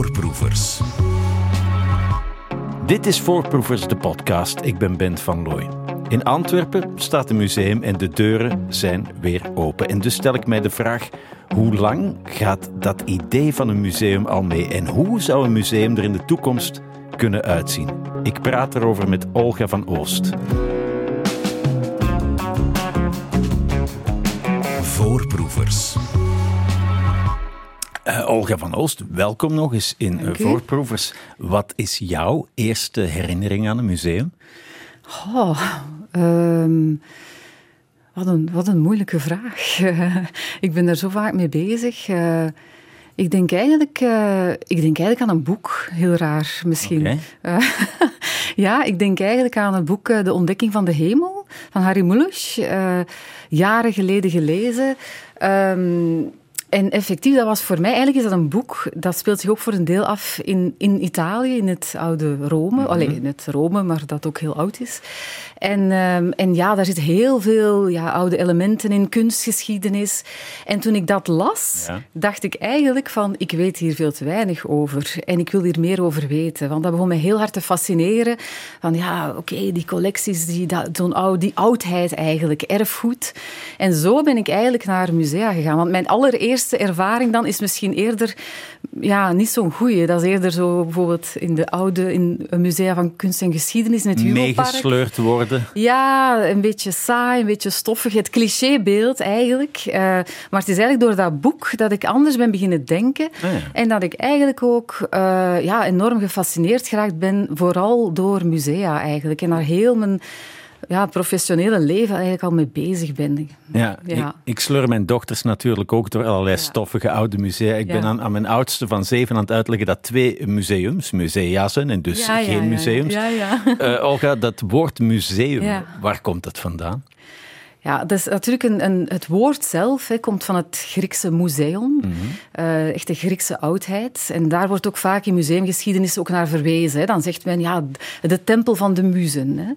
Voorproevers. Dit is Voorproevers, de podcast. Ik ben Bent van Looy. In Antwerpen staat een museum en de deuren zijn weer open. En dus stel ik mij de vraag: hoe lang gaat dat idee van een museum al mee? En hoe zou een museum er in de toekomst kunnen uitzien? Ik praat erover met Olga van Oost. Voorproevers. Uh, Olga van Oost, welkom nog eens in Voorproevers. Wat is jouw eerste herinnering aan een museum? Oh, um, wat, een, wat een moeilijke vraag. ik ben er zo vaak mee bezig. Uh, ik denk, eigenlijk, ik denk eigenlijk aan een boek, heel raar misschien. Okay. ja, ik denk eigenlijk aan het boek De Ontdekking van de Hemel van Harry Mulisch. jaren geleden gelezen. Um, en effectief, dat was voor mij eigenlijk is dat een boek dat speelt zich ook voor een deel af in, in Italië, in het oude Rome. Mm Alleen in het Rome, maar dat ook heel oud is. En, um, en ja, daar zitten heel veel ja, oude elementen in, kunstgeschiedenis. En toen ik dat las, ja. dacht ik eigenlijk van, ik weet hier veel te weinig over. En ik wil hier meer over weten. Want dat begon mij heel hard te fascineren. Van ja, oké, okay, die collecties, die, dat, oud, die oudheid eigenlijk, erfgoed. En zo ben ik eigenlijk naar musea gegaan. Want mijn allereerste ervaring dan is misschien eerder ja, niet zo'n goeie. Dat is eerder zo bijvoorbeeld in de oude in een musea van kunst en geschiedenis, in het Meegesleurd worden ja, een beetje saai, een beetje stoffig. Het clichébeeld eigenlijk. Uh, maar het is eigenlijk door dat boek dat ik anders ben beginnen denken. Ah, ja. En dat ik eigenlijk ook uh, ja, enorm gefascineerd geraakt ben, vooral door musea eigenlijk. En daar heel mijn ja, professionele leven eigenlijk al mee bezig ben. Ja, ja. Ik, ik, sleur mijn dochters natuurlijk ook door allerlei ja. stoffige oude musea. Ik ben aan, aan, mijn oudste van zeven aan het uitleggen dat twee museums, musea zijn en dus geen museums. Uh, Olga, dat woord museum, waar komt dat vandaan? Ja, dat is natuurlijk een, een, het woord zelf hè, komt van het Griekse museum, mm -hmm. uh, echt de Griekse oudheid. En daar wordt ook vaak in museumgeschiedenis ook naar verwezen. Hè. Dan zegt men, ja, de tempel van de muzen. Hè.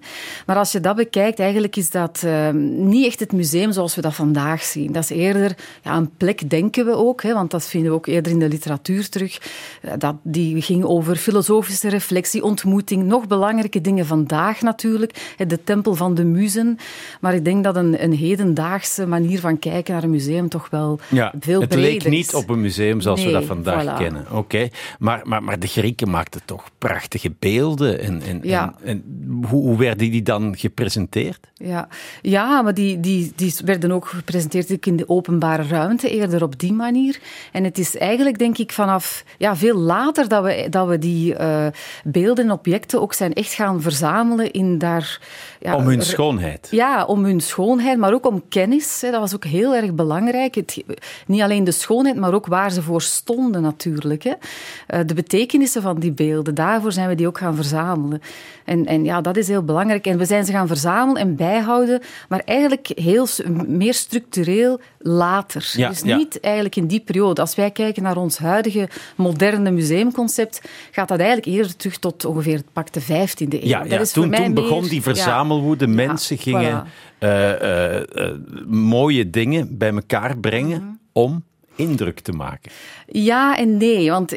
Maar als je dat bekijkt, eigenlijk is dat uh, niet echt het museum zoals we dat vandaag zien. Dat is eerder ja, een plek, denken we ook, hè, want dat vinden we ook eerder in de literatuur terug. Uh, dat, die ging over filosofische reflectie, ontmoeting, nog belangrijke dingen vandaag natuurlijk. Hè, de tempel van de muzen. Maar ik denk dat een een, hedendaagse manier van kijken naar een museum toch wel ja, veel het breder Het leek niet op een museum zoals nee, we dat vandaag voilà. kennen. Oké, okay. maar, maar, maar de Grieken maakten toch prachtige beelden. En, en, ja. en, en hoe, hoe, werden die dan gepresenteerd? Ja, ja maar die, die, die werden ook gepresenteerd in de openbare ruimte, eerder op die manier. En het is eigenlijk, denk ik, vanaf ja, veel later dat we, dat we die uh, beelden en objecten ook zijn echt gaan verzamelen in daar... Ja, om hun schoonheid. Ja, om hun schoonheid, maar ook om kennis. Hè. Dat was ook heel erg belangrijk. Het, niet alleen de schoonheid, maar ook waar ze voor stonden natuurlijk. Hè. Uh, de betekenissen van die beelden, daarvoor zijn we die ook gaan verzamelen. En, en ja, dat is heel belangrijk. En we zijn ze gaan verzamelen en bijhouden, maar eigenlijk heel, meer structureel later. Ja, dus ja. niet eigenlijk in die periode. Als wij kijken naar ons huidige moderne museumconcept, gaat dat eigenlijk eerder terug tot ongeveer het pak de 15e eeuw. Ja, dat ja. is toen, mij toen begon meer, die verzamelwoede. Mensen gingen voilà. Uh, uh, uh, mooie dingen bij elkaar brengen -hmm. om indruk te maken. Ja en nee, want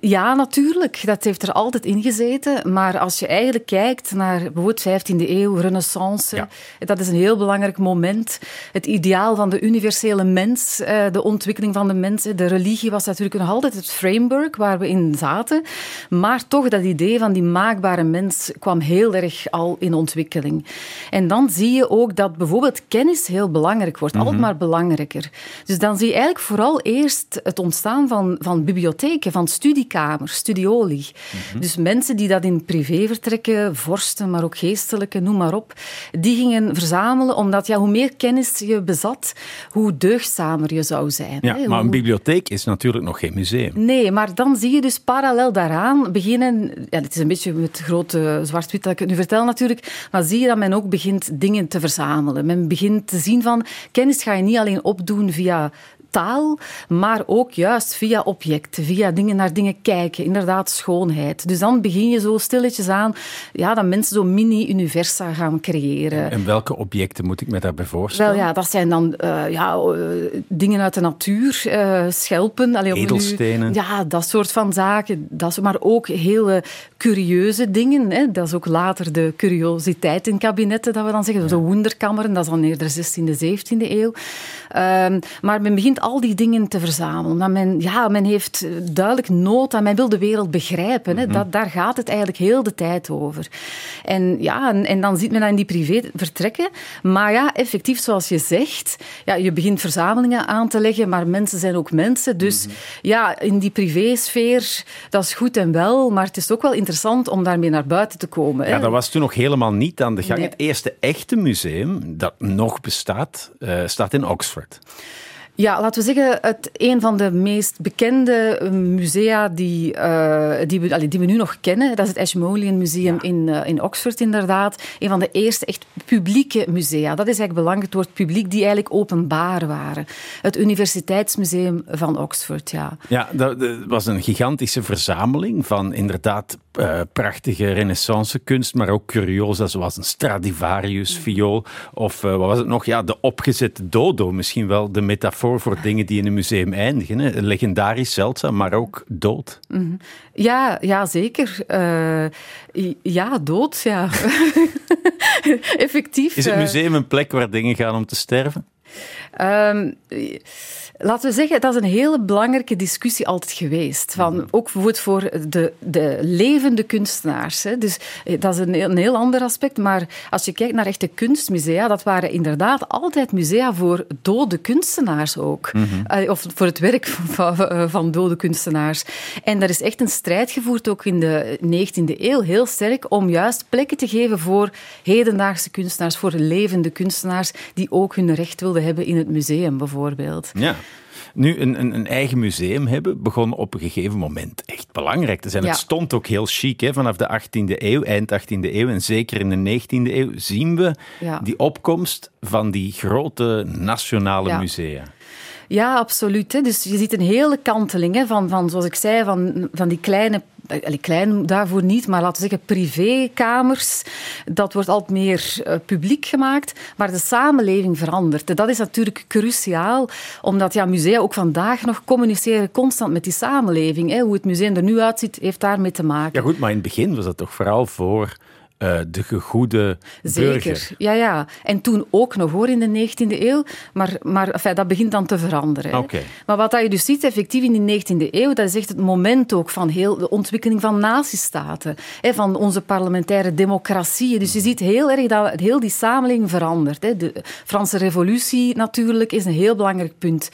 ja, natuurlijk, dat heeft er altijd in gezeten. Maar als je eigenlijk kijkt naar bijvoorbeeld 15e eeuw, renaissance, ja. dat is een heel belangrijk moment. Het ideaal van de universele mens, de ontwikkeling van de mens. De religie was natuurlijk nog altijd het framework waar we in zaten. Maar toch, dat idee van die maakbare mens kwam heel erg al in ontwikkeling. En dan zie je ook dat bijvoorbeeld kennis heel belangrijk wordt, mm -hmm. altijd maar belangrijker. Dus dan zie je eigenlijk vooral eerst het ontstaan van, van bibliotheken, van studiekamers, studioli. Mm -hmm. Dus mensen die dat in privé vertrekken, vorsten, maar ook geestelijke, noem maar op, die gingen verzamelen, omdat ja, hoe meer kennis je bezat, hoe deugdzamer je zou zijn. Ja, hè? maar een bibliotheek is natuurlijk nog geen museum. Nee, maar dan zie je dus parallel daaraan beginnen, ja, het is een beetje met grote zwart-wit dat ik het nu vertel natuurlijk, maar zie je dat men ook begint dingen te verzamelen. Men begint te zien van, kennis ga je niet alleen opdoen via taal, maar ook juist via objecten, via dingen naar dingen kijken, inderdaad schoonheid. Dus dan begin je zo stilletjes aan ja, dat mensen zo mini-universa gaan creëren. En welke objecten moet ik me daarbij voorstellen? Wel ja, dat zijn dan uh, ja, uh, dingen uit de natuur, uh, schelpen. Allee, Edelstenen. ja, dat soort van zaken. Dat is, maar ook hele curieuze dingen. Hè. Dat is ook later de curiositeitenkabinetten, dat we dan zeggen. Ja. De wonderkammeren, dat is dan eerder 16e, 17e eeuw. Um, maar men begint al die dingen te verzamelen. Maar men, ja, men heeft duidelijk nood aan, men wil de wereld begrijpen. Hè. Mm -hmm. dat, daar gaat het eigenlijk heel de tijd over. En, ja, en, en dan ziet men dat in die privé vertrekken. Maar ja, effectief, zoals je zegt, ja, je begint verzamelingen aan te leggen, maar mensen zijn ook mensen. Dus mm -hmm. ja, in die privésfeer, dat is goed en wel, maar het is ook wel interessant om daarmee naar buiten te komen. Hè. Ja, dat was toen nog helemaal niet aan de gang. Nee. Het eerste echte museum dat nog bestaat, uh, staat in Oxford. Ja, laten we zeggen, het, een van de meest bekende musea die, uh, die, we, allee, die we nu nog kennen, dat is het Ashmolean Museum ja. in, uh, in Oxford inderdaad. Een van de eerste echt publieke musea. Dat is eigenlijk belangrijk, het woord publiek, die eigenlijk openbaar waren. Het Universiteitsmuseum van Oxford, ja. Ja, dat, dat was een gigantische verzameling van inderdaad uh, prachtige renaissance kunst, maar ook curiosa, zoals een Stradivarius viool of wat was het nog? Ja, de opgezette dodo, misschien wel de metafoor voor dingen die in een museum eindigen. Hè. Legendarisch, zeldzaam, maar ook dood. Mm -hmm. Ja, ja, zeker. Uh, ja, dood, ja. Effectief. Is het museum een plek waar dingen gaan om te sterven? Um, Laten we zeggen, dat is een hele belangrijke discussie altijd geweest. Van, ook bijvoorbeeld voor de, de levende kunstenaars. Hè. Dus dat is een, een heel ander aspect. Maar als je kijkt naar echte kunstmusea, dat waren inderdaad altijd musea voor dode kunstenaars ook. Mm -hmm. Of voor het werk van, van dode kunstenaars. En daar is echt een strijd gevoerd, ook in de 19e eeuw, heel sterk, om juist plekken te geven voor hedendaagse kunstenaars, voor levende kunstenaars, die ook hun recht wilden hebben in het museum, bijvoorbeeld. Ja. Nu, een, een, een, eigen museum hebben begon op een gegeven moment echt belangrijk te zijn. Ja. Het stond ook heel chic hè? vanaf de 18e eeuw, eind 18e eeuw en zeker in de 19e eeuw zien we ja. die opkomst van die grote nationale ja. musea. Ja, absoluut. Hè. Dus je ziet een hele kanteling hè, van, van, zoals ik zei, van, van die kleine klein daarvoor niet, maar laten we zeggen privékamers. Dat wordt altijd meer uh, publiek gemaakt, maar de samenleving verandert. En dat is natuurlijk cruciaal, omdat ja, musea ook vandaag nog communiceren constant met die samenleving. Hè. Hoe het museum er nu uitziet, heeft daarmee te maken. Ja goed, maar in het begin was dat toch vooral voor uh, de gegoede Zeker, burger. ja, ja. En toen ook nog hoor, in de 19e eeuw. Maar, maar enfin, dat begint dan te veranderen. Okay. Maar wat dat je dus ziet, effectief in de 19e eeuw, dat is echt het moment ook van heel de ontwikkeling van nazistaten. Hè, van onze parlementaire democratieën. Dus je ziet heel erg dat heel die samenleving verandert. Hè. De Franse revolutie natuurlijk is een heel belangrijk punt.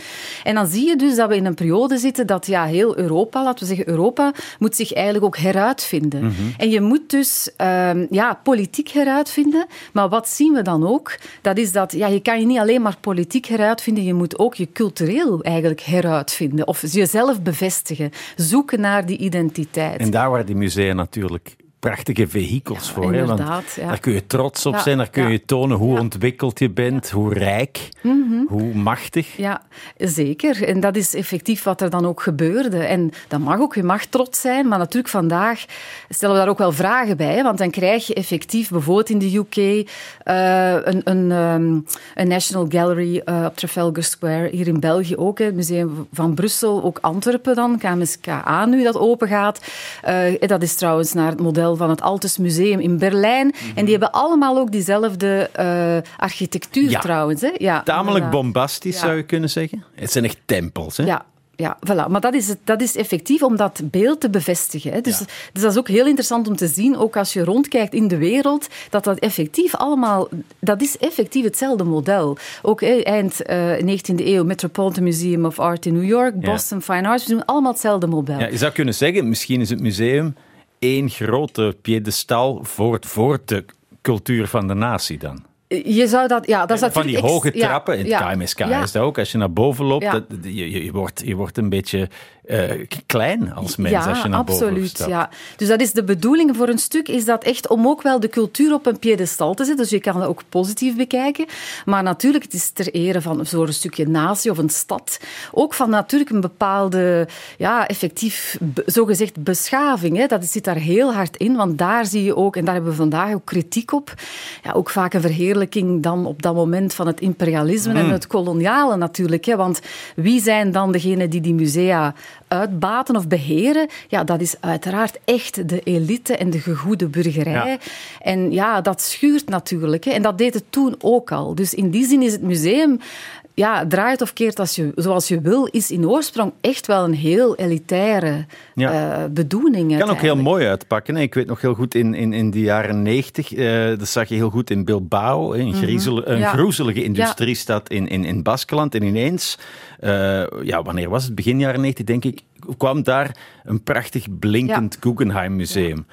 En dan zie je dus dat we in een periode zitten dat ja, heel Europa, laten we zeggen Europa, moet zich eigenlijk ook heruitvinden. Mm -hmm. En je moet dus... Um, ja, politiek heruitvinden. Maar wat zien we dan ook? Dat is dat ja, je kan je niet alleen maar politiek heruitvinden, je moet ook je cultureel eigenlijk heruitvinden. Of jezelf bevestigen. Zoeken naar die identiteit. En daar waren die musea natuurlijk prachtige vehikels ja, voor. Hè? Want ja. daar kun je trots op ja, zijn, daar kun je tonen hoe ontwikkeld je bent, hoe rijk, mm -hmm. hoe machtig. Ja, zeker. En dat is effectief wat er dan ook gebeurde. En dat mag ook, je mag trots zijn, maar natuurlijk vandaag stellen we daar ook wel vragen bij. Want dan krijg je effectief bijvoorbeeld in de UK uh, een, een, um, een National Gallery uh, op Trafalgar Square, hier in België ook, het Museum van Brussel, ook Antwerpen dan, KMSKA nu dat open gaat. Uh, dat is trouwens naar het model van het Altes Museum in Berlijn. Mm -hmm. En die hebben allemaal ook diezelfde uh, architectuur ja. trouwens. Hè? Ja, Tamelijk inderdaad. bombastisch zou je kunnen zeggen. Het zijn echt tempels. Hè? Ja, ja, voilà. Maar dat is, dat is effectief om dat beeld te bevestigen. Hè. Dus, ja. dus dat is ook heel interessant om te zien, ook als je rondkijkt in de wereld, dat dat effectief allemaal, dat is effectief hetzelfde model. Ook eind uh, 19e eeuw, Metropolitan Museum of Art in New York, Boston ja. Fine Arts, we doen allemaal hetzelfde model. Ja, je zou kunnen zeggen, misschien is het museum één grote piedestal voor, voor de cultuur van de natie dan. Je zou dat, ja, dat is Van die hoge trappen, in het ja, KMSK ja. is dat ook. Als je naar boven loopt, Ja. dat, je, je, je wordt, je wordt een beetje eh, klein als mens als je naar boven absoluut, stapt. ja. Dus dat is de bedoeling voor een stuk, is dat echt om ook wel de cultuur op een piedestal te zetten. Dus je kan dat ook positief bekijken. Maar natuurlijk, het is ter ere van zo'n stukje natie of een stad. Ook van natuurlijk een bepaalde, ja, effectief, zogezegd beschaving. Hè. Dat zit daar heel hard in, want daar zie je ook, en daar hebben we vandaag ook kritiek op, ja, ook vaak een verheerlijking dan op dat moment van het imperialisme Mm. en het koloniale natuurlijk. Hè. Want wie zijn dan degenen die die musea uitbaten of beheren? Ja, dat is uiteraard echt de elite en de gegoede burgerij. Ja. En ja, dat schuurt natuurlijk. Hè. En dat deed het toen ook al. Dus in die zin is het museum... Ja, draait of keert als je, zoals je wil, is in oorsprong echt wel een heel elitaire Ja. eh, bedoeling. kan ook heel mooi uitpakken. Ik weet nog heel goed in, in, in de jaren negentig, eh, dat zag je heel goed in Bilbao, een, griezel, een Mhm. Ja. groezelige industriestad in, in, in Baskeland. En ineens, eh, ja, wanneer was het? Begin jaren negentig, denk ik, kwam daar een prachtig blinkend Guggenheim Museum.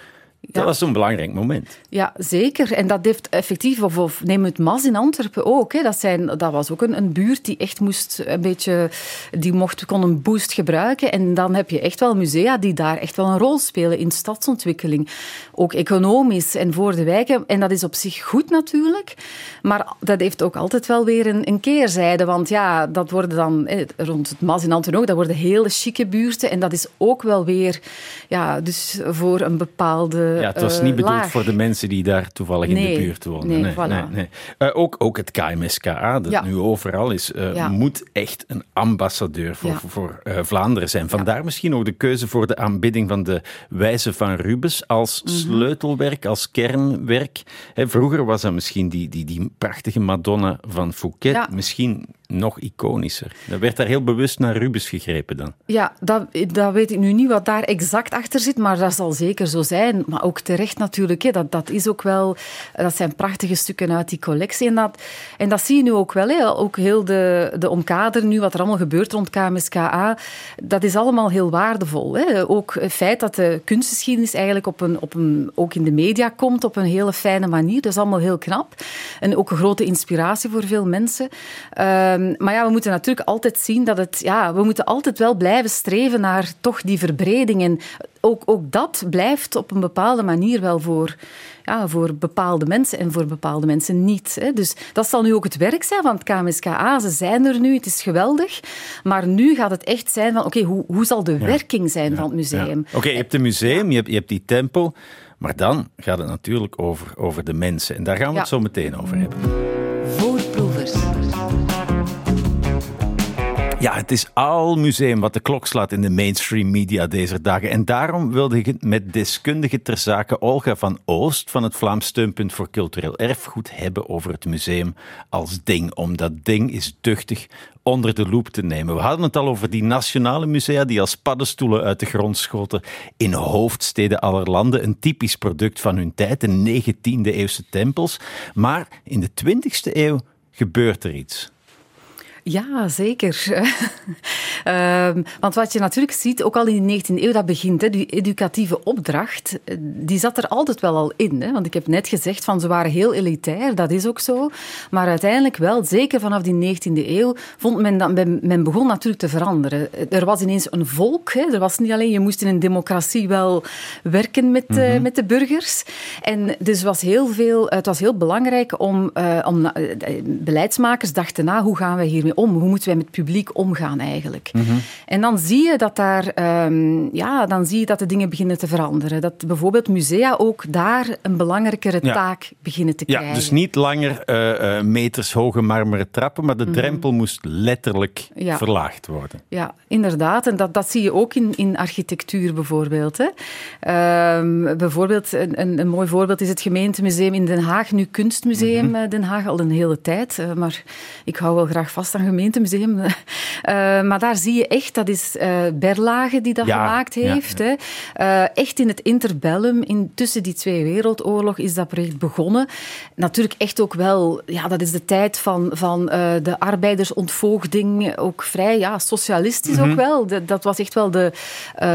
Dat Ja. was zo'n belangrijk moment. Ja, zeker. En dat heeft effectief, of, of neem het Mas in Antwerpen ook. Hè. Dat, zijn, dat was ook een, een buurt die echt moest een beetje, die mocht, kon een boost gebruiken. En dan heb je echt wel musea die daar echt wel een rol spelen in stadsontwikkeling. Ook economisch en voor de wijken. En dat is op zich goed natuurlijk. Maar dat heeft ook altijd wel weer een, een keerzijde. Want ja, dat worden dan, eh, rond het Mas in Antwerpen ook, dat worden hele chique buurten. En dat is ook wel weer, ja, dus voor een bepaalde Ja, het was eh, niet bedoeld laag. voor de mensen die daar toevallig in de buurt wonen. nee, Nee, voilà. nee, nee. Eh, ook, ook het KMSKA, dat Ja. nu overal is, eh, Ja. moet echt een ambassadeur voor, voor, eh, Vlaanderen zijn. Vandaar misschien ook de keuze voor de aanbidding van de Wijze van Rubens als Mhm. sleutelwerk, als kernwerk. Vroeger was dat misschien die, die, die prachtige Madonna van Fouquet, misschien nog iconischer. Er werd daar heel bewust naar Rubens gegrepen dan. Ja, dat, dat weet ik nu niet wat daar exact achter zit, maar dat zal zeker zo zijn. Maar ook terecht natuurlijk. Hè. Dat, dat, is ook wel, dat zijn prachtige stukken uit die collectie. En dat, en dat zie je nu ook wel. Hè. Ook heel de, de omkader nu, wat er allemaal gebeurt rond KMSKA, dat is allemaal heel waardevol. Hè. Ook het feit dat de kunstgeschiedenis eigenlijk op een, op een, ook in de media komt op een hele fijne manier, dat is allemaal heel knap. En ook een grote inspiratie voor veel mensen. Ehm, maar ja, we moeten natuurlijk altijd zien dat het... Ja, we moeten altijd wel blijven streven naar toch die verbreding. En ook, ook dat blijft op een bepaalde manier wel voor, ja, voor bepaalde mensen en voor bepaalde mensen niet. Hè. Dus dat zal nu ook het werk zijn van het KMSKA. Ze zijn er nu, het is geweldig. Maar nu gaat het echt zijn van, oké, hoe, hoe zal de werking zijn van het museum? Oké, je hebt een museum, je hebt, je hebt die tempel, maar dan gaat het natuurlijk over, over de mensen. En daar gaan we het zo meteen over hebben. Ja, het is al museum wat de klok slaat in de mainstream media deze dagen. En daarom wilde ik het met deskundige ter zake Olga van Oost van het Vlaams Steunpunt voor Cultureel Erfgoed hebben over het museum als ding. Om dat ding is duchtig onder de loep te nemen. We hadden het al over die nationale musea die als paddenstoelen uit de grond schoten in hoofdsteden aller landen. Een typisch product van hun tijd, de 19e eeuwse tempels. Maar in de 20e eeuw gebeurt er iets. Ja, zeker. Ehm, want wat je natuurlijk ziet, ook al in de 19e eeuw, dat begint, hè, die educatieve opdracht, eh, die zat er altijd wel al in. Hè? Want ik heb net gezegd, van ze waren heel elitair, dat is ook zo. Maar uiteindelijk wel, zeker vanaf die 19e eeuw, vond men dat men, men begon natuurlijk te veranderen. Er was ineens een volk. Hè? Er was niet alleen, je moest in een democratie wel werken met, eh, met de burgers. En dus was heel veel, het was heel belangrijk om, eh, om beleidsmakers dachten na, hoe gaan wij hiermee om? Hoe moeten wij met het publiek omgaan eigenlijk? En dan zie je dat daar, ehm, ja, dan zie je dat de dingen beginnen te veranderen. Dat bijvoorbeeld musea ook daar een belangrijkere Ja. taak beginnen te krijgen. Ja, dus niet langer eh, eh, meters hoge marmeren trappen, maar de drempel moest letterlijk Mhm. Ja. verlaagd worden. Ja, inderdaad. En dat, dat zie je ook in, in architectuur bijvoorbeeld. Hè. Ehm, bijvoorbeeld, een, een, mooi voorbeeld is het gemeentemuseum in Den Haag. Nu Kunstmuseum Mhm. eh, Den Haag, al een hele tijd. eh, maar ik hou wel graag vast aan gemeentemuseum. Eh, maar daar zie je echt, dat is uh, Berlage die dat gemaakt heeft. Hè. Uh, echt in het interbellum, in, tussen die twee wereldoorlog, is dat project begonnen. Natuurlijk echt ook wel, ja, dat is de tijd van, van de arbeidersontvoogding, ook vrij ja, socialistisch ook mhm. wel. De, dat was echt wel de,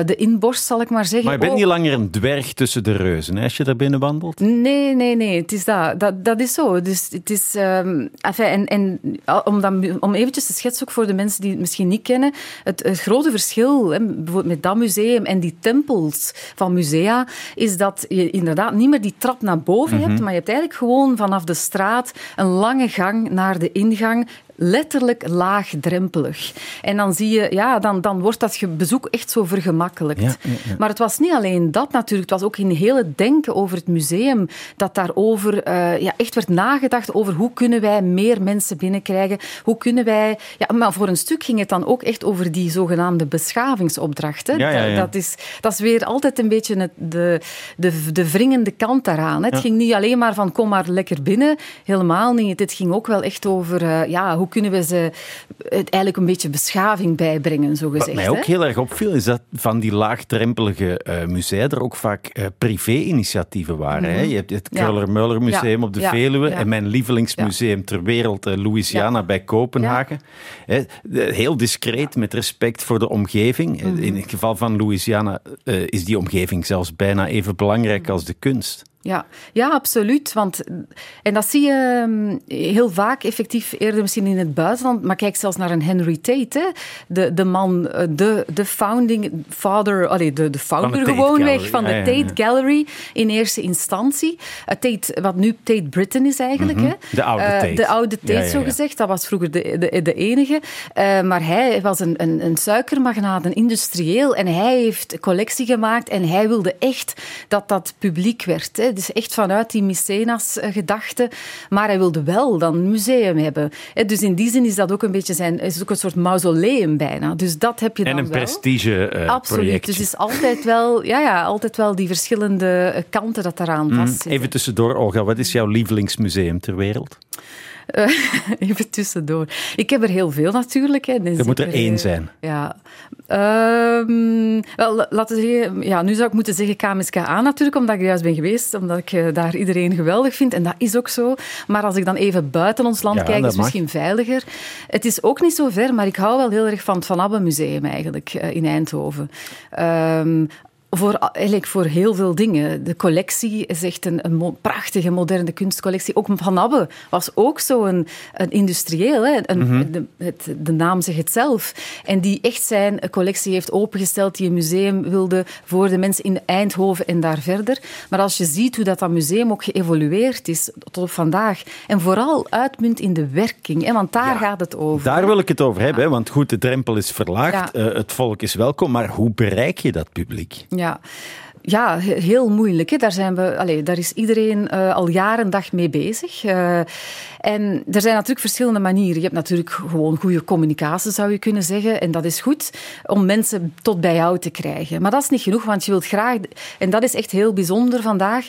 de inborst, zal ik maar zeggen. Maar je bent niet langer een dwerg tussen de reuzen, hè, als je daar binnen wandelt? Nee, nee, nee, het is dat. Dat, dat is zo. Dus het is... Um, enfin, en, en om, dan, om eventjes te schetsen, ook voor de mensen die het misschien niet kennen, het, het grote verschil hè, bijvoorbeeld met dat museum en die tempels van musea, is dat je inderdaad niet meer die trap naar boven hebt, mhm. maar je hebt eigenlijk gewoon vanaf de straat een lange gang naar de ingang letterlijk laagdrempelig. En dan zie je, ja, dan, dan wordt dat bezoek echt zo vergemakkelijkt. Maar het was niet alleen dat natuurlijk, het was ook in heel het denken over het museum dat daarover uh, ja, echt werd nagedacht over hoe kunnen wij meer mensen binnenkrijgen, hoe kunnen wij... Ja, maar voor een stuk ging het dan ook echt over die zogenaamde beschavingsopdrachten. Dat, is, dat is weer altijd een beetje het, de, de, de wringende kant daaraan. Het ging niet alleen maar van kom maar lekker binnen, helemaal niet. Het ging ook wel echt over uh, ja, hoe kunnen we ze eigenlijk een beetje beschaving bijbrengen, zo gezegd. Wat mij ook heel erg opviel, is dat van die laagdrempelige uh, musea er ook vaak uh, privé-initiatieven waren. hè? Mhm. Je hebt het Kruller-Muller Museum op de Veluwe en mijn lievelingsmuseum ter wereld, uh, Louisiana bij Kopenhagen. Heel discreet, met respect voor de omgeving. Mhm. In het geval van Louisiana is die omgeving zelfs bijna even belangrijk als de kunst. Ja, ja, absoluut. Want, en dat zie je ehm, heel vaak effectief eerder misschien in het buitenland. Maar kijk zelfs naar een Henry Tate. Hè. De, de man, eh, de, de founding father, allee, de, de founder gewoonweg van de Tate Gallery in eerste instantie. Uh, Tate, wat nu Tate Britain is eigenlijk. Mhm. hè. De oude uh, Tate. De oude Tate, zo gezegd. Dat was vroeger de, de, de enige. maar hij was een, een, een suikermagnaat, een industrieel. En hij heeft collectie gemaakt en hij wilde echt dat dat publiek werd. Hè. Dus echt vanuit die Mycenas-gedachte. Maar hij wilde wel dan een museum hebben. Dus in die zin is dat ook een beetje zijn, is ook een soort mausoleum bijna. Dus dat heb je dan wel. En een prestige uh, Absoluut. Dus het is altijd wel, ja, ja, altijd wel die verschillende eh, kanten dat eraan mm, vastzitten. Even tussendoor, Olga, wat is jouw lievelingsmuseum ter wereld? Uh, even tussendoor. Ik heb er heel veel natuurlijk. Hè. er moet er één zijn. Ja. Um, wel, laten we zeggen, ja, nu zou ik moeten zeggen KMSKA natuurlijk, omdat ik er juist ben geweest, omdat ik uh, daar iedereen geweldig vind. En dat is ook zo. Maar als ik dan even buiten ons land kijk, is het misschien veiliger. Het is ook niet zo ver, maar ik hou wel heel erg van het Van Abbe Museum eigenlijk, in Eindhoven. Um, voor, eigenlijk voor heel veel dingen. De collectie is echt een, een prachtige moderne kunstcollectie. Ook Van Abbe was ook zo een, een industrieel. Hè? Een, mhm. de, het, de, naam zegt het zelf. En die echt zijn collectie heeft opengesteld, die een museum wilde voor de mensen in Eindhoven en daar verder. Maar als je ziet hoe dat, dat museum ook geëvolueerd is tot op vandaag. En vooral uitmunt in de werking, hè? want daar gaat het over. Daar wil ik het over hebben. Want goed, de drempel is verlaagd, uh, het volk is welkom. Maar hoe bereik je dat publiek? Ja, ja, heel moeilijk. Daar, zijn we, allez, daar is iedereen uh, al jaren dag mee bezig. Uh, en er zijn natuurlijk verschillende manieren. Je hebt natuurlijk gewoon goede communicatie, zou je kunnen zeggen. En dat is goed om mensen tot bij jou te krijgen. Maar dat is niet genoeg, want je wilt graag... En dat is echt heel bijzonder vandaag.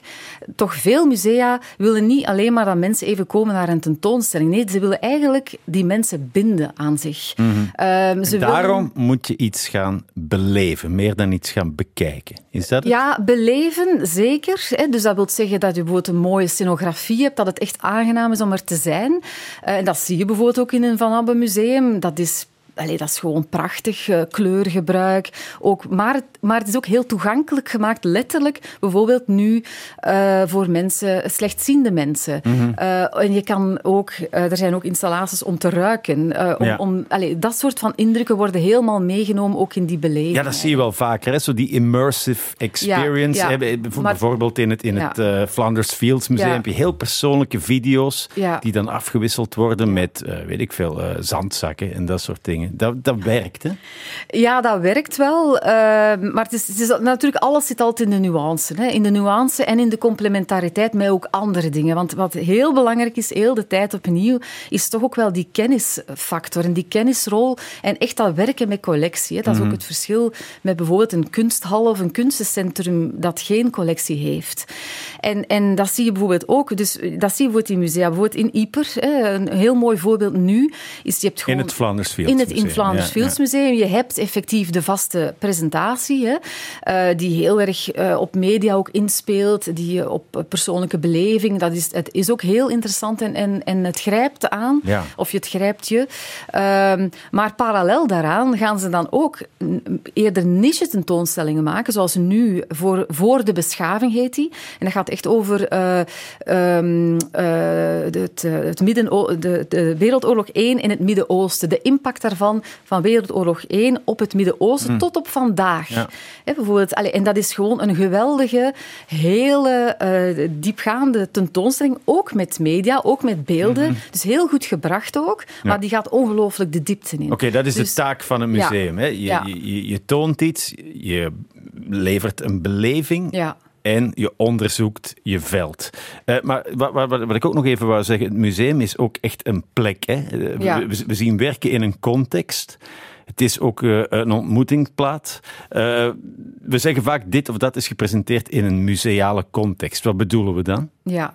Toch veel musea willen niet alleen maar dat mensen even komen naar een tentoonstelling. Nee, ze willen eigenlijk die mensen binden aan zich. Mm -hmm. ze daarom moet je iets gaan beleven, meer dan iets gaan bekijken. Is dat het? Ja, beleven, zeker. Dus dat wil zeggen dat je bijvoorbeeld een mooie scenografie hebt, dat het echt aangenaam is om er te zijn. Eh, en dat zie je bijvoorbeeld ook in een Van Abbe museum. Dat is Allee, dat is gewoon prachtig, uh, kleurgebruik. Ook, maar, het, maar het is ook heel toegankelijk gemaakt, letterlijk. Bijvoorbeeld nu uh, voor mensen, slechtziende mensen. Mm -hmm. uh, en je kan ook, er zijn ook installaties om te ruiken. om, ja. om, allee, dat soort van indrukken worden helemaal meegenomen, ook in die beleving. Ja, dat zie je wel vaker. Hè? Zo die immersive experience. Ja, ja. Bijvoorbeeld in het, in het Flanders Fields Museum heb je heel persoonlijke video's die dan afgewisseld worden met, weet ik veel, zandzakken en dat soort dingen. Dat, dat werkt, hè? Ja, dat werkt wel. Uh, maar het is, het is, natuurlijk, alles zit altijd in de nuance. Hè? In de nuance en in de complementariteit met ook andere dingen. Want wat heel belangrijk is, heel de tijd opnieuw, is toch ook wel die kennisfactor en die kennisrol. En echt dat werken met collectie. Hè? Dat is ook mhm. het verschil met bijvoorbeeld een kunsthal of een kunstencentrum dat geen collectie heeft. En, en dat zie je bijvoorbeeld ook. Dus dat zie je bijvoorbeeld in musea. Bijvoorbeeld in Yper, hè? een heel mooi voorbeeld nu, is je hebt gewoon... In het. In het in het. Museum. Je hebt effectief de vaste presentatie, hè, eh, die heel erg eh, op media ook inspeelt, die op persoonlijke beleving. Dat is, het is ook heel interessant en, en, en het grijpt aan, of je het grijpt je. Ehm, maar parallel daaraan gaan ze dan ook eerder niche tentoonstellingen maken, zoals nu voor, voor de beschaving heet die. En dat gaat echt over eh, ehm, eh, het, het midden, de, de Wereldoorlog 1 in het Midden-Oosten. De impact daarvan van Wereldoorlog 1 op het Midden-Oosten tot op vandaag. Hmm. Ja. Bijvoorbeeld, allee, en dat is gewoon een geweldige, hele eh, diepgaande tentoonstelling. Ook met media, ook met beelden. Dus heel goed gebracht ook. Maar die gaat ongelooflijk de diepte in. Oké, dat is Dus- de taak van een Ja. museum. Hè? Je, je, je toont iets, je levert een beleving Ja. En je onderzoekt je veld. Eh, maar wat, wat, wat ik ook nog even wou zeggen, het museum is ook echt een plek. Hè? Eh, we- Ja. we, we zien werken in een context. Het is ook eh, een ontmoetingsplaats. Eh, we zeggen vaak dit of dat is gepresenteerd in een museale context. Wat bedoelen we dan? Ja.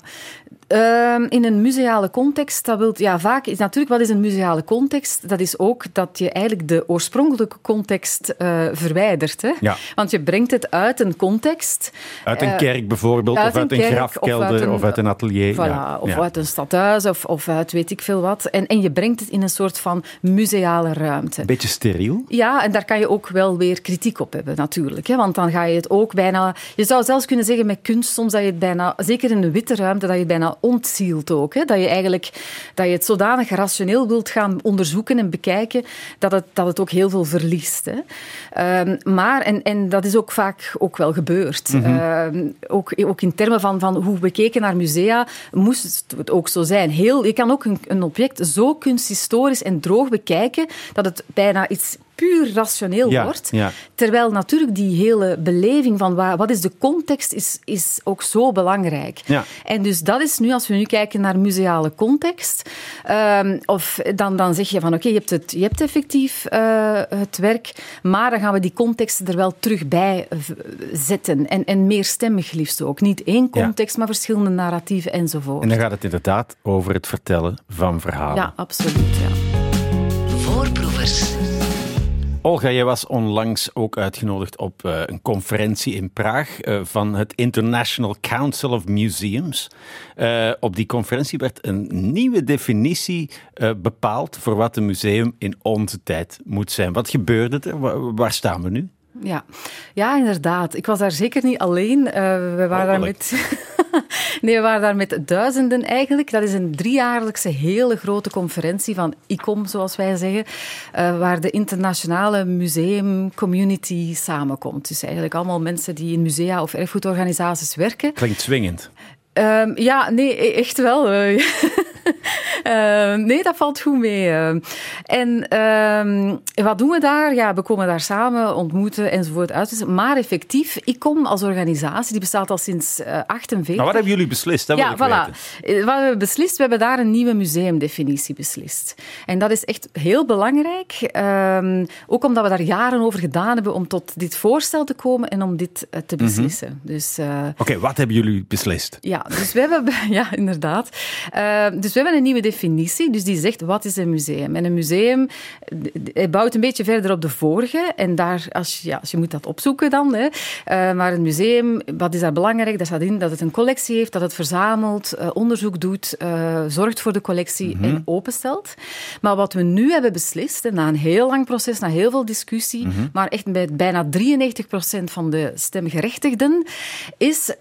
Ehm, in een museale context, dat wil, ja, vaak is natuurlijk wat is een museale context? Dat is ook dat je eigenlijk de oorspronkelijke context eh, verwijdert. Hè? Ja. Want je brengt het uit een context. Uit een Eh, kerk bijvoorbeeld, uit of uit een kerk, grafkelder, of uit een, atelier. Voilà, ja. Of ja. uit een stadhuis, of, of uit weet ik veel wat. En, en je brengt het in een soort van museale ruimte. Een beetje steriel. Ja, en daar kan je ook wel weer kritiek op hebben, natuurlijk. Hè? Want dan ga je het ook bijna... Je zou zelfs kunnen zeggen met kunst soms dat je het bijna... Zeker in een witte ruimte, dat je bijna ontzielt ook. Hè? Dat je eigenlijk dat je het zodanig rationeel wilt gaan onderzoeken en bekijken, dat het, dat het ook heel veel verliest. Hè? Ehm, maar, en, en dat is ook vaak ook wel gebeurd. Ehm, ook, ook in termen van, van hoe we keken naar musea, moest het ook zo zijn. Heel, je kan ook een, een object zo kunsthistorisch en droog bekijken, dat het bijna iets puur rationeel Ja, wordt. ja. Terwijl natuurlijk die hele beleving van wa- wat is de context is, is ook zo belangrijk. Ja. En dus dat is nu, als we nu kijken naar museale context, ehm, of dan, dan zeg je van oké, je, hebt het, je hebt effectief eh, het werk, maar dan gaan we die contexten er wel terug bij v- zetten. En, en meerstemmig liefst ook. Niet één Ja. context, maar verschillende narratieven enzovoort. En dan gaat het inderdaad over het vertellen van verhalen. Ja, absoluut. Ja. Voorproevers. Olga, jij was onlangs ook uitgenodigd op eh, een conferentie in Praag eh, van het International Council of Museums. Eh, op die conferentie werd een nieuwe definitie bepaald voor wat een museum in onze tijd moet zijn. Wat gebeurde er? Wa- waar staan we nu? Ja. ja, inderdaad. Ik was daar zeker niet alleen. We waren daar met... Nee, we waren daar met duizenden eigenlijk. Dat is een driejaarlijkse hele grote conferentie van ICOM, zoals wij zeggen, eh, waar de internationale museumcommunity samenkomt. Dus eigenlijk allemaal mensen die in musea of erfgoedorganisaties werken. Klinkt swingend. Ehm, ja, nee, e- echt wel. eh. Ehm, nee, dat valt goed mee. ehm. En ehm, wat doen we daar? Ja, we komen daar samen, ontmoeten enzovoort uit. Maar effectief, ICOM als organisatie, die bestaat al sinds eh 48. Maar wat hebben jullie beslist? Dat Ja, ik voilà. weten. Eh, Wat we hebben beslist, we hebben daar een nieuwe museumdefinitie beslist. En dat is echt heel belangrijk. ook omdat we daar jaren over gedaan hebben om tot dit voorstel te komen en om dit eh, te beslissen. Dus eh, Oké, wat hebben jullie beslist? ja, dus we hebben, ja, inderdaad. Eh, dus we hebben een nieuwe definitie, dus die zegt wat is een museum? En een museum bouwt een beetje verder op de vorige. En daar, als je, ja, als je moet dat opzoeken dan. Hè. Eh, maar een museum, wat is daar belangrijk? Daar staat in dat het een collectie heeft, dat het verzamelt, eh, onderzoek doet, eh, zorgt voor de collectie en openstelt. Maar wat we nu hebben beslist, en na een heel lang proces, na heel veel discussie, maar echt bij bijna 93% van de stemgerechtigden, is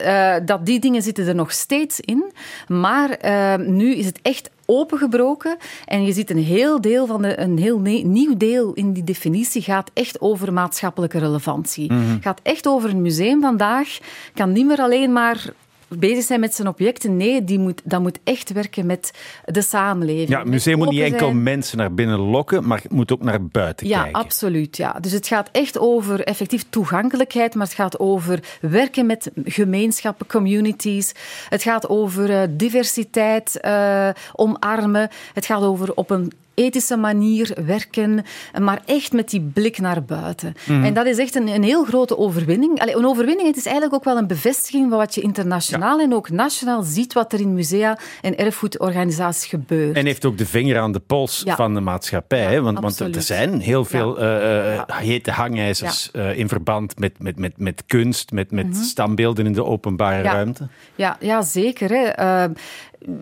dat die dingen zitten er nog steeds in. Maar nu is het echt opengebroken. En je ziet een heel deel van de, een heel nieuw deel in die definitie gaat echt over maatschappelijke relevantie. Gaat echt over een museum vandaag, kan niet meer alleen maar bezig zijn met zijn objecten. Nee, die moet, dat moet echt werken met de samenleving. Ja, het museum moet niet enkel mensen naar binnen lokken, maar het moet ook naar buiten Ja, kijken. absoluut. Ja. Dus het gaat echt over effectief toegankelijkheid, maar het gaat over werken met gemeenschappen, communities. Het gaat over eh, diversiteit eh, omarmen. Het gaat over op een ethische manier werken, maar echt met die blik naar buiten. Mhm. En dat is echt een, een heel grote overwinning. Allee, een overwinning, het is eigenlijk ook wel een bevestiging van wat je internationaal en ook nationaal ziet wat er in musea en erfgoedorganisaties gebeurt. En heeft ook de vinger aan de pols Ja. van de maatschappij. Ja, hè? Want, want er zijn heel veel eh, eh, hete hangijzers eh, in verband met, met, met, met kunst, met, met standbeelden in de openbare Mhm. Ruimte. Ja, ja zeker. Hè. Ehm,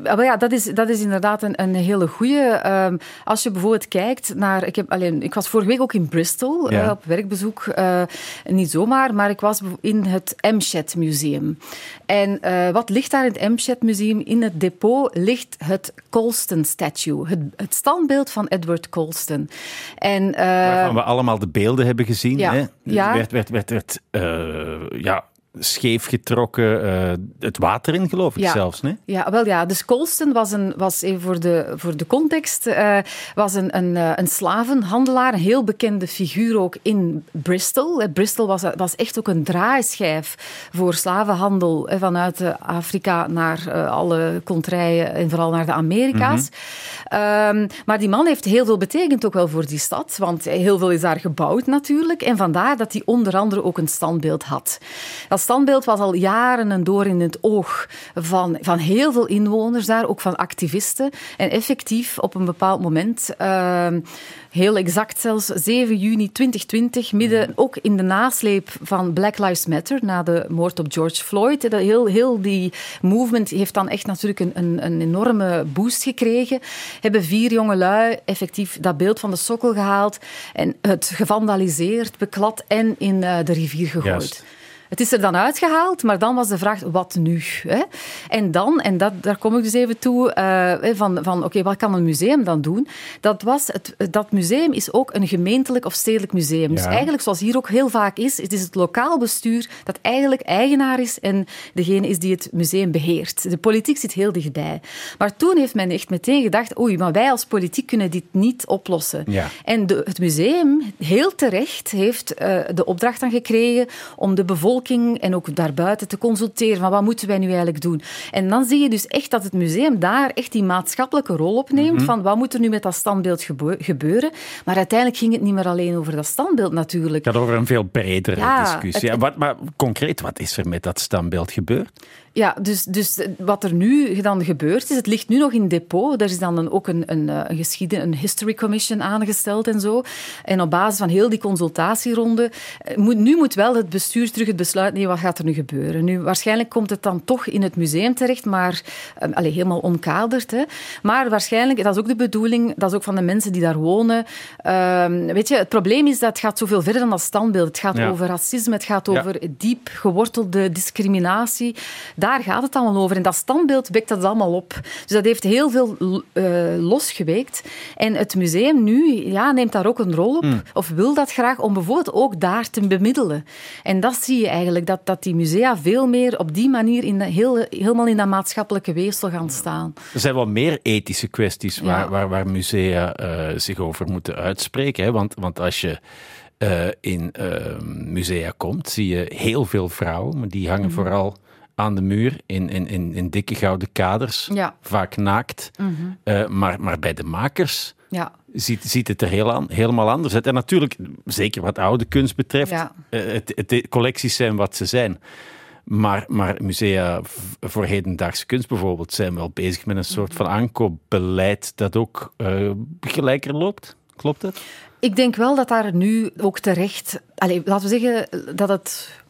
maar ja, dat is, dat is inderdaad een, een hele goede. als je bijvoorbeeld kijkt naar. Ik, heb, alleen, ik was vorige week ook in Bristol Ja. eh, op werkbezoek. eh, niet zomaar, maar ik was in het Amshed Museum. En eh, wat ligt daar in het Amshed Museum? In het depot ligt het Colston Statue. Het, het standbeeld van Edward Colston. En, Waarvan we allemaal de beelden hebben gezien. ja. Hè? Ja. Werd, werd, werd, werd ja, scheef getrokken, eh, het water in, geloof ik Ja. zelfs. Nee? Ja, wel ja. Dus Colston was, een, was even voor de, voor de context, eh, was een, een, eh, een slavenhandelaar, een heel bekende figuur ook in Bristol. Bristol was, was echt ook een draaischijf voor slavenhandel vanuit Afrika naar alle contraien en vooral naar de Amerika's. Ehm, maar die man heeft heel veel betekend ook wel voor die stad, want heel veel is daar gebouwd natuurlijk. En vandaar dat hij onder andere ook een standbeeld had. Dat standbeeld was al jaren en door in het oog van, van heel veel inwoners daar, ook van activisten. En effectief op een bepaald moment, ehm, heel exact zelfs 7 juni 2020, midden ook in de nasleep van Black Lives Matter, na de moord op George Floyd. Dat heel, heel die movement heeft dan echt natuurlijk een, een, een enorme boost gekregen. Hebben vier jongelui effectief dat beeld van de sokkel gehaald en het gevandaliseerd, beklad en in eh, de rivier gegooid. Juist. Het is er dan uitgehaald, maar dan was de vraag, wat nu? Hè? En dan, en dat, daar kom ik dus even toe, eh, van, van oké, wat kan een museum dan doen? Dat, was het, dat museum is ook een gemeentelijk of stedelijk museum. Dus eigenlijk, zoals hier ook heel vaak is, het is het lokaal bestuur dat eigenlijk eigenaar is en degene is die het museum beheert. De politiek zit heel dichtbij. Maar toen heeft men echt meteen gedacht, oei, maar wij als politiek kunnen dit niet oplossen. Ja. En de, het museum, heel terecht, heeft eh, de opdracht dan gekregen om de bevolking en ook daarbuiten te consulteren van wat moeten wij nu eigenlijk doen. En dan zie je dus echt dat het museum daar echt die maatschappelijke rol opneemt Mhm. van wat moet er nu met dat standbeeld gebe- gebeuren. Maar uiteindelijk ging het niet meer alleen over dat standbeeld natuurlijk. Het gaat over een veel bredere Ja, discussie. het- Ja, wat, maar concreet, wat is er met dat standbeeld gebeurd? Ja, dus, dus wat er nu dan gebeurt is, het ligt nu nog in depot. Er is dan een, ook een, een, eh, een geschieden, een history commission aangesteld en zo. En op basis van heel die consultatieronde, eh, moet, nu moet wel het bestuur terug het besluit nemen, wat gaat er nu gebeuren. Nu, waarschijnlijk komt het dan toch in het museum terecht, maar eh, helemaal omkaderd. Hè. Maar waarschijnlijk, dat is ook de bedoeling, dat is ook van de mensen die daar wonen. Ehm, weet je, het probleem is dat het gaat zoveel verder dan dat standbeeld. Het gaat Ja. over racisme, het gaat Ja. over diep gewortelde discriminatie. Daar gaat het allemaal over. En dat standbeeld wekt dat allemaal op. Dus dat heeft heel veel eh, losgeweekt. En het museum nu ja, neemt daar ook een rol op, of wil dat graag, om bijvoorbeeld ook daar te bemiddelen. En dat zie je eigenlijk, dat, dat die musea veel meer op die manier in de, heel, helemaal in dat maatschappelijke weefsel gaan staan. Er zijn wel meer ethische kwesties waar, Ja. waar, waar musea eh, zich over moeten uitspreken. Hè? Want, want als je eh, in eh, musea komt, zie je heel veel vrouwen, maar die hangen vooral aan de muur in, in, in, in dikke gouden kaders, Ja. vaak naakt. Eh, maar, maar bij de makers Ja. ziet, ziet het er heel aan, helemaal anders uit. En natuurlijk, zeker wat oude kunst betreft, Ja. eh, het, collecties zijn wat ze zijn. Maar, maar musea voor hedendaagse kunst bijvoorbeeld zijn wel bezig met een soort van aankoopbeleid dat ook eh, gelijker loopt. Klopt dat? Ik denk wel dat daar nu ook terecht... Allez, laten we zeggen dat het...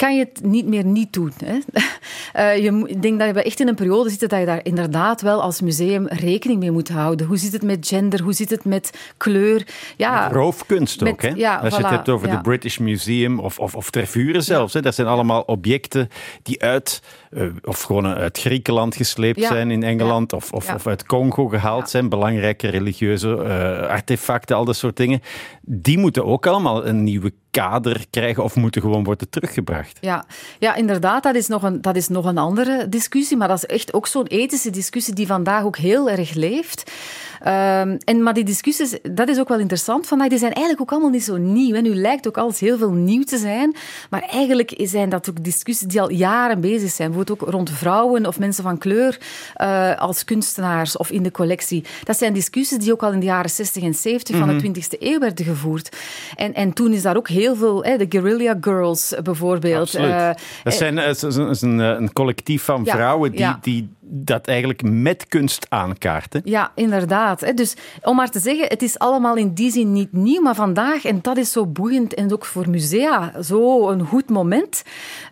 Kan je het niet meer niet doen. Hè? Eh, je, ik denk dat we echt in een periode zitten dat je daar inderdaad wel als museum rekening mee moet houden. Hoe zit het met gender? Hoe zit het met kleur? Ja, Roofkunst ook. Hè? ja, Als je het hebt over ja. de British Museum of, of, of Tervuren zelfs. Hè? Dat zijn allemaal objecten die uit, eh, of gewoon uit Griekenland gesleept Ja. zijn in Engeland, of, of, Ja. of uit Congo gehaald zijn. Belangrijke religieuze eh, artefacten, al dat soort dingen. Die moeten ook allemaal een nieuwe kader krijgen of moeten gewoon worden teruggebracht. Ja, ja inderdaad, dat is, nog een, dat is nog een andere discussie. Maar dat is echt ook zo'n ethische discussie die vandaag ook heel erg leeft. Ehm, en, maar die discussies, dat is ook wel interessant vandaag, die zijn eigenlijk ook allemaal niet zo nieuw. Hè. Nu lijkt ook alles heel veel nieuw te zijn, maar eigenlijk zijn dat ook discussies die al jaren bezig zijn. Bijvoorbeeld ook rond vrouwen of mensen van kleur uh, als kunstenaars of in de collectie. Dat zijn discussies die ook al in de jaren 60 en 70 van de 20e eeuw werden gevoerd. En, en toen is daar ook heel veel, hè, de Guerrilla Girls bijvoorbeeld. Uh, dat zijn is een, een, collectief van vrouwen die, die dat eigenlijk met kunst aankaarten. Ja, inderdaad. Dus om maar te zeggen, het is allemaal in die zin niet nieuw, maar vandaag, en dat is zo boeiend en ook voor musea, zo een goed moment.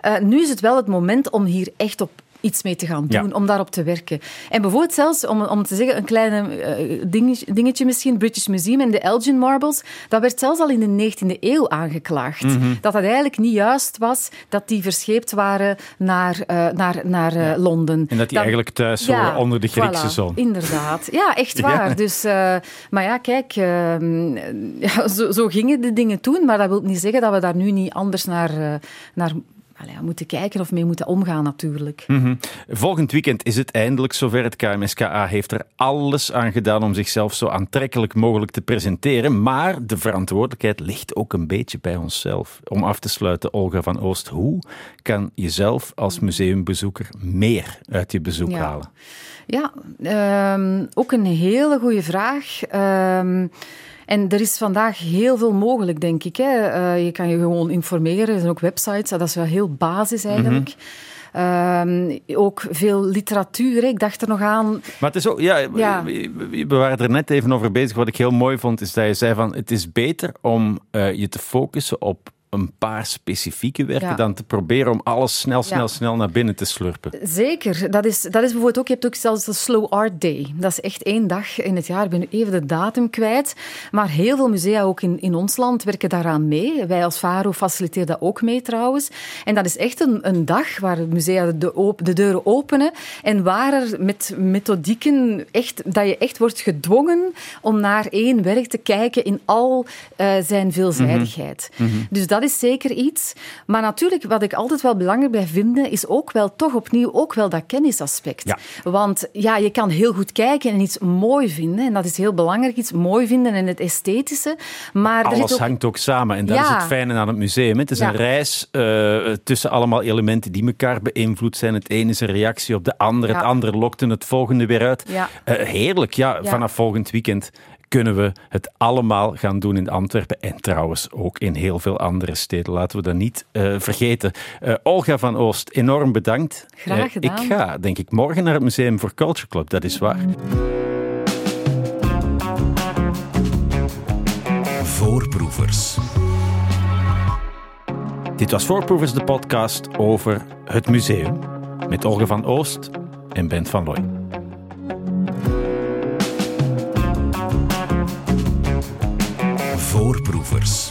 Uh, nu is het wel het moment om hier echt op iets mee te gaan doen, om daarop te werken. En bijvoorbeeld zelfs, om, om te zeggen, een klein uh, dingetje, dingetje, misschien, British Museum en de Elgin Marbles, dat werd zelfs al in de 19e eeuw aangeklaagd. Mhm. Dat het eigenlijk niet juist was dat die verscheept waren naar, uh, naar, naar uh, Londen. En dat die eigenlijk thuis ja, onder de Griekse voilà, zon. Inderdaad. Ja, echt waar. Dus, maar ja, kijk, ehm, ja, zo, zo, gingen de dingen toen, maar dat wil niet zeggen dat we daar nu niet anders naar, naar allee, moeten kijken of mee moeten omgaan natuurlijk. Mhm. Volgend weekend is het eindelijk zover. Het KMSKA heeft er alles aan gedaan om zichzelf zo aantrekkelijk mogelijk te presenteren. Maar de verantwoordelijkheid ligt ook een beetje bij onszelf. Om af te sluiten, Olga van Oost, hoe kan je zelf als museumbezoeker meer uit je bezoek halen? Ja, um, ook een hele goede vraag. Um, en er is vandaag heel veel mogelijk, denk ik. Hè. Uh, je kan je gewoon informeren. Er zijn ook websites. Dat is wel heel basis eigenlijk. Um, ook veel literatuur. Ik dacht er nog aan. Maar het is ook, ja, ja, we waren er net even over bezig. Wat ik heel mooi vond, is dat je zei van het is beter om uh, je te focussen op een paar specifieke werken dan te proberen om alles snel, snel, snel naar binnen te slurpen. Zeker. Dat is, dat is bijvoorbeeld ook, je hebt ook zelfs de Slow Art Day. Dat is echt één dag in het jaar. Ik ben nu even de datum kwijt. Maar heel veel musea, ook in, in ons land, werken daaraan mee. Wij als VARO faciliteren dat ook mee trouwens. En dat is echt een, een dag waar musea de, de deuren openen en waar er met methodieken echt, dat je echt wordt gedwongen om naar één werk te kijken in al uh, zijn veelzijdigheid. Mm -hmm. Dus dat dat is zeker iets. Maar natuurlijk, wat ik altijd wel belangrijk bij vind, is ook wel toch opnieuw ook wel dat kennisaspect. Ja. Want ja, je kan heel goed kijken en iets mooi vinden. En dat is heel belangrijk, iets mooi vinden en het esthetische. Maar Alles ook... hangt ook samen. En dat is het fijne aan het museum. Het is een reis uh, tussen allemaal elementen die elkaar beïnvloed zijn. Het ene is een reactie op de ander. Het andere lokt het volgende weer uit. Uh, heerlijk, ja. Vanaf volgend weekend kunnen we het allemaal gaan doen in Antwerpen en trouwens ook in heel veel andere steden. Laten we dat niet uh, vergeten. Uh, Olga van Oost, enorm bedankt. Graag eh, gedaan. ik ga, denk ik, morgen naar het Museum voor Culture Club, dat is waar. Voorproevers. Dit was Voorproevers, de podcast over het museum. Met Olga van Oost en Bent van Looy. Voorproevers.